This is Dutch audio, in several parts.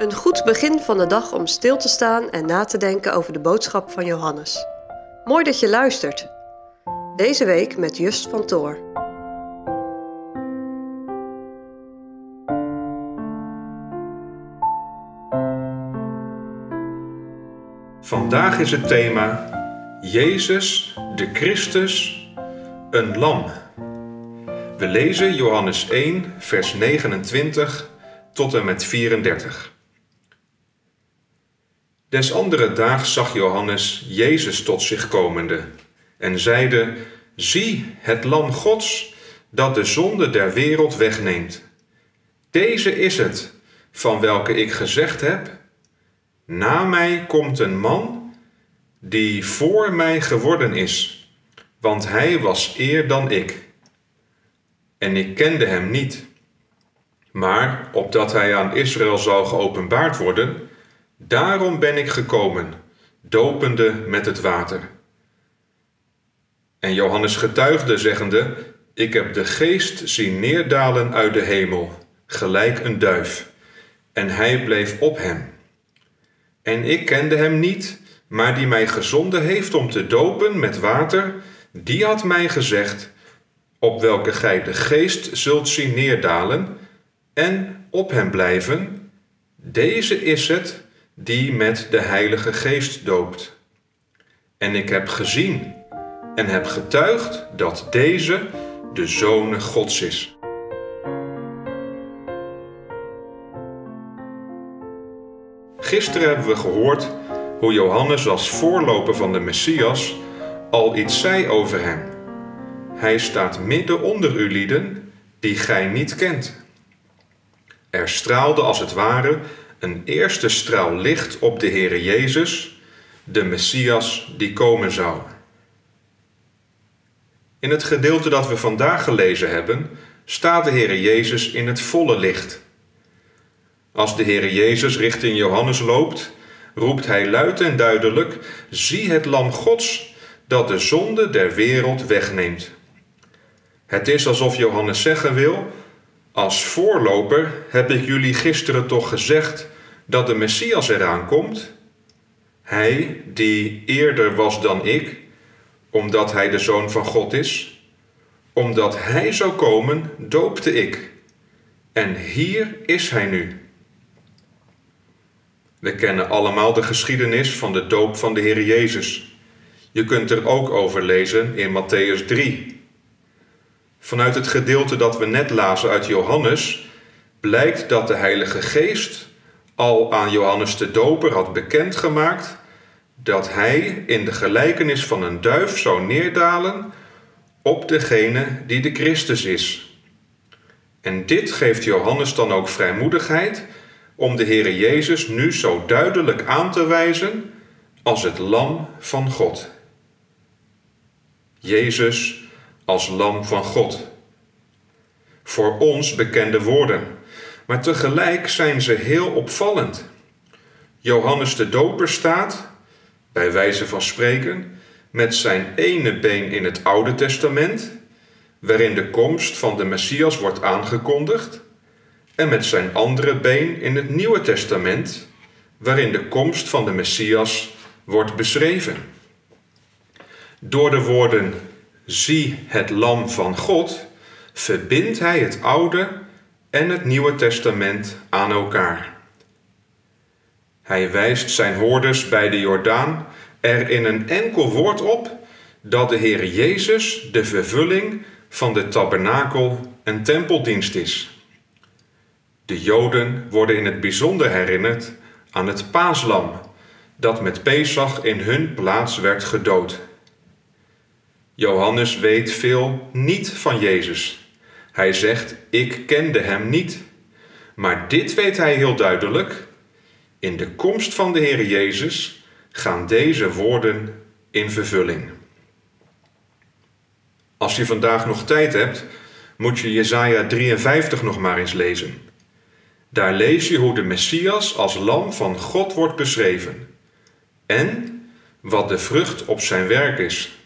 Een goed begin van de dag om stil te staan en na te denken over de boodschap van Johannes. Mooi dat je luistert. Deze week met Just van Toor. Vandaag is het thema Jezus, de Christus, een lam. We lezen Johannes 1, vers 29 tot en met 34. Des andere daags zag Johannes Jezus tot zich komende en zeide: Zie het lam Gods dat de zonde der wereld wegneemt. Deze is het van welke ik gezegd heb: Na mij komt een man die voor mij geworden is, want hij was eer dan ik. En ik kende hem niet. Maar opdat hij aan Israël zou geopenbaard worden, daarom ben ik gekomen, dopende met het water. En Johannes getuigde, zeggende: Ik heb de geest zien neerdalen uit de hemel, gelijk een duif, en hij bleef op hem. En ik kende hem niet, maar die mij gezonden heeft om te dopen met water, die had mij gezegd: Op welke gij de geest zult zien neerdalen en op hem blijven, deze is het die met de Heilige Geest doopt. En ik heb gezien en heb getuigd dat deze de Zoon Gods is. Gisteren hebben we gehoord hoe Johannes als voorloper van de Messias al iets zei over hem. Hij staat midden onder u lieden die gij niet kent. Er straalde als het ware een eerste straal licht op de Heere Jezus, de Messias die komen zou. In het gedeelte dat we vandaag gelezen hebben, staat de Heere Jezus in het volle licht. Als de Heere Jezus richting Johannes loopt, roept hij luid en duidelijk: Zie het Lam Gods dat de zonde der wereld wegneemt. Het is alsof Johannes zeggen wil: Als voorloper heb ik jullie gisteren toch gezegd dat de Messias eraan komt? Hij die eerder was dan ik, omdat hij de zoon van God is. Omdat hij zou komen, doopte ik. En hier is hij nu. We kennen allemaal de geschiedenis van de doop van de Heer Jezus. Je kunt er ook over lezen in Matthäus 3. Vanuit het gedeelte dat we net lazen uit Johannes blijkt dat de Heilige Geest al aan Johannes de Doper had bekendgemaakt dat hij in de gelijkenis van een duif zou neerdalen op degene die de Christus is. En dit geeft Johannes dan ook vrijmoedigheid om de Heere Jezus nu zo duidelijk aan te wijzen als het lam van God. Jezus als lam van God. Voor ons bekende woorden, maar tegelijk zijn ze heel opvallend. Johannes de Doper staat, bij wijze van spreken, met zijn ene been in het Oude Testament, waarin de komst van de Messias wordt aangekondigd, en met zijn andere been in het Nieuwe Testament, waarin de komst van de Messias wordt beschreven. Door de woorden zie het lam van God verbindt hij het Oude en het Nieuwe Testament aan elkaar. Hij wijst zijn hoorders bij de Jordaan er in een enkel woord op dat de Heer Jezus de vervulling van de tabernakel en tempeldienst is. De Joden worden in het bijzonder herinnerd aan het paaslam dat met Pesach in hun plaats werd gedood. Johannes weet veel niet van Jezus. Hij zegt: Ik kende hem niet. Maar dit weet hij heel duidelijk. In de komst van de Heer Jezus gaan deze woorden in vervulling. Als je vandaag nog tijd hebt, moet je Jesaja 53 nog maar eens lezen. Daar lees je hoe de Messias als lam van God wordt beschreven en wat de vrucht op zijn werk is.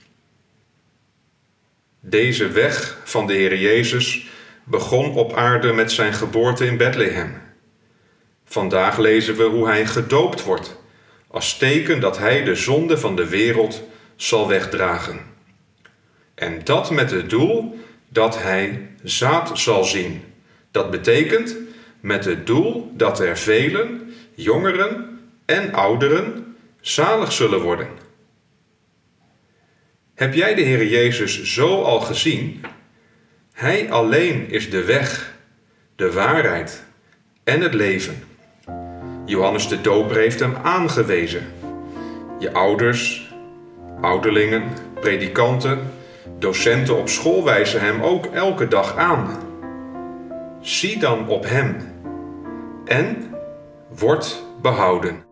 Deze weg van de Heer Jezus begon op aarde met zijn geboorte in Bethlehem. Vandaag lezen we hoe hij gedoopt wordt, als teken dat hij de zonde van de wereld zal wegdragen. En dat met het doel dat hij zaad zal zien. Dat betekent met het doel dat er velen, jongeren en ouderen, zalig zullen worden. Heb jij de Heer Jezus zo al gezien? Hij alleen is de weg, de waarheid en het leven. Johannes de Doper heeft hem aangewezen. Je ouders, ouderlingen, predikanten, docenten op school wijzen hem ook elke dag aan. Zie dan op hem en word behouden.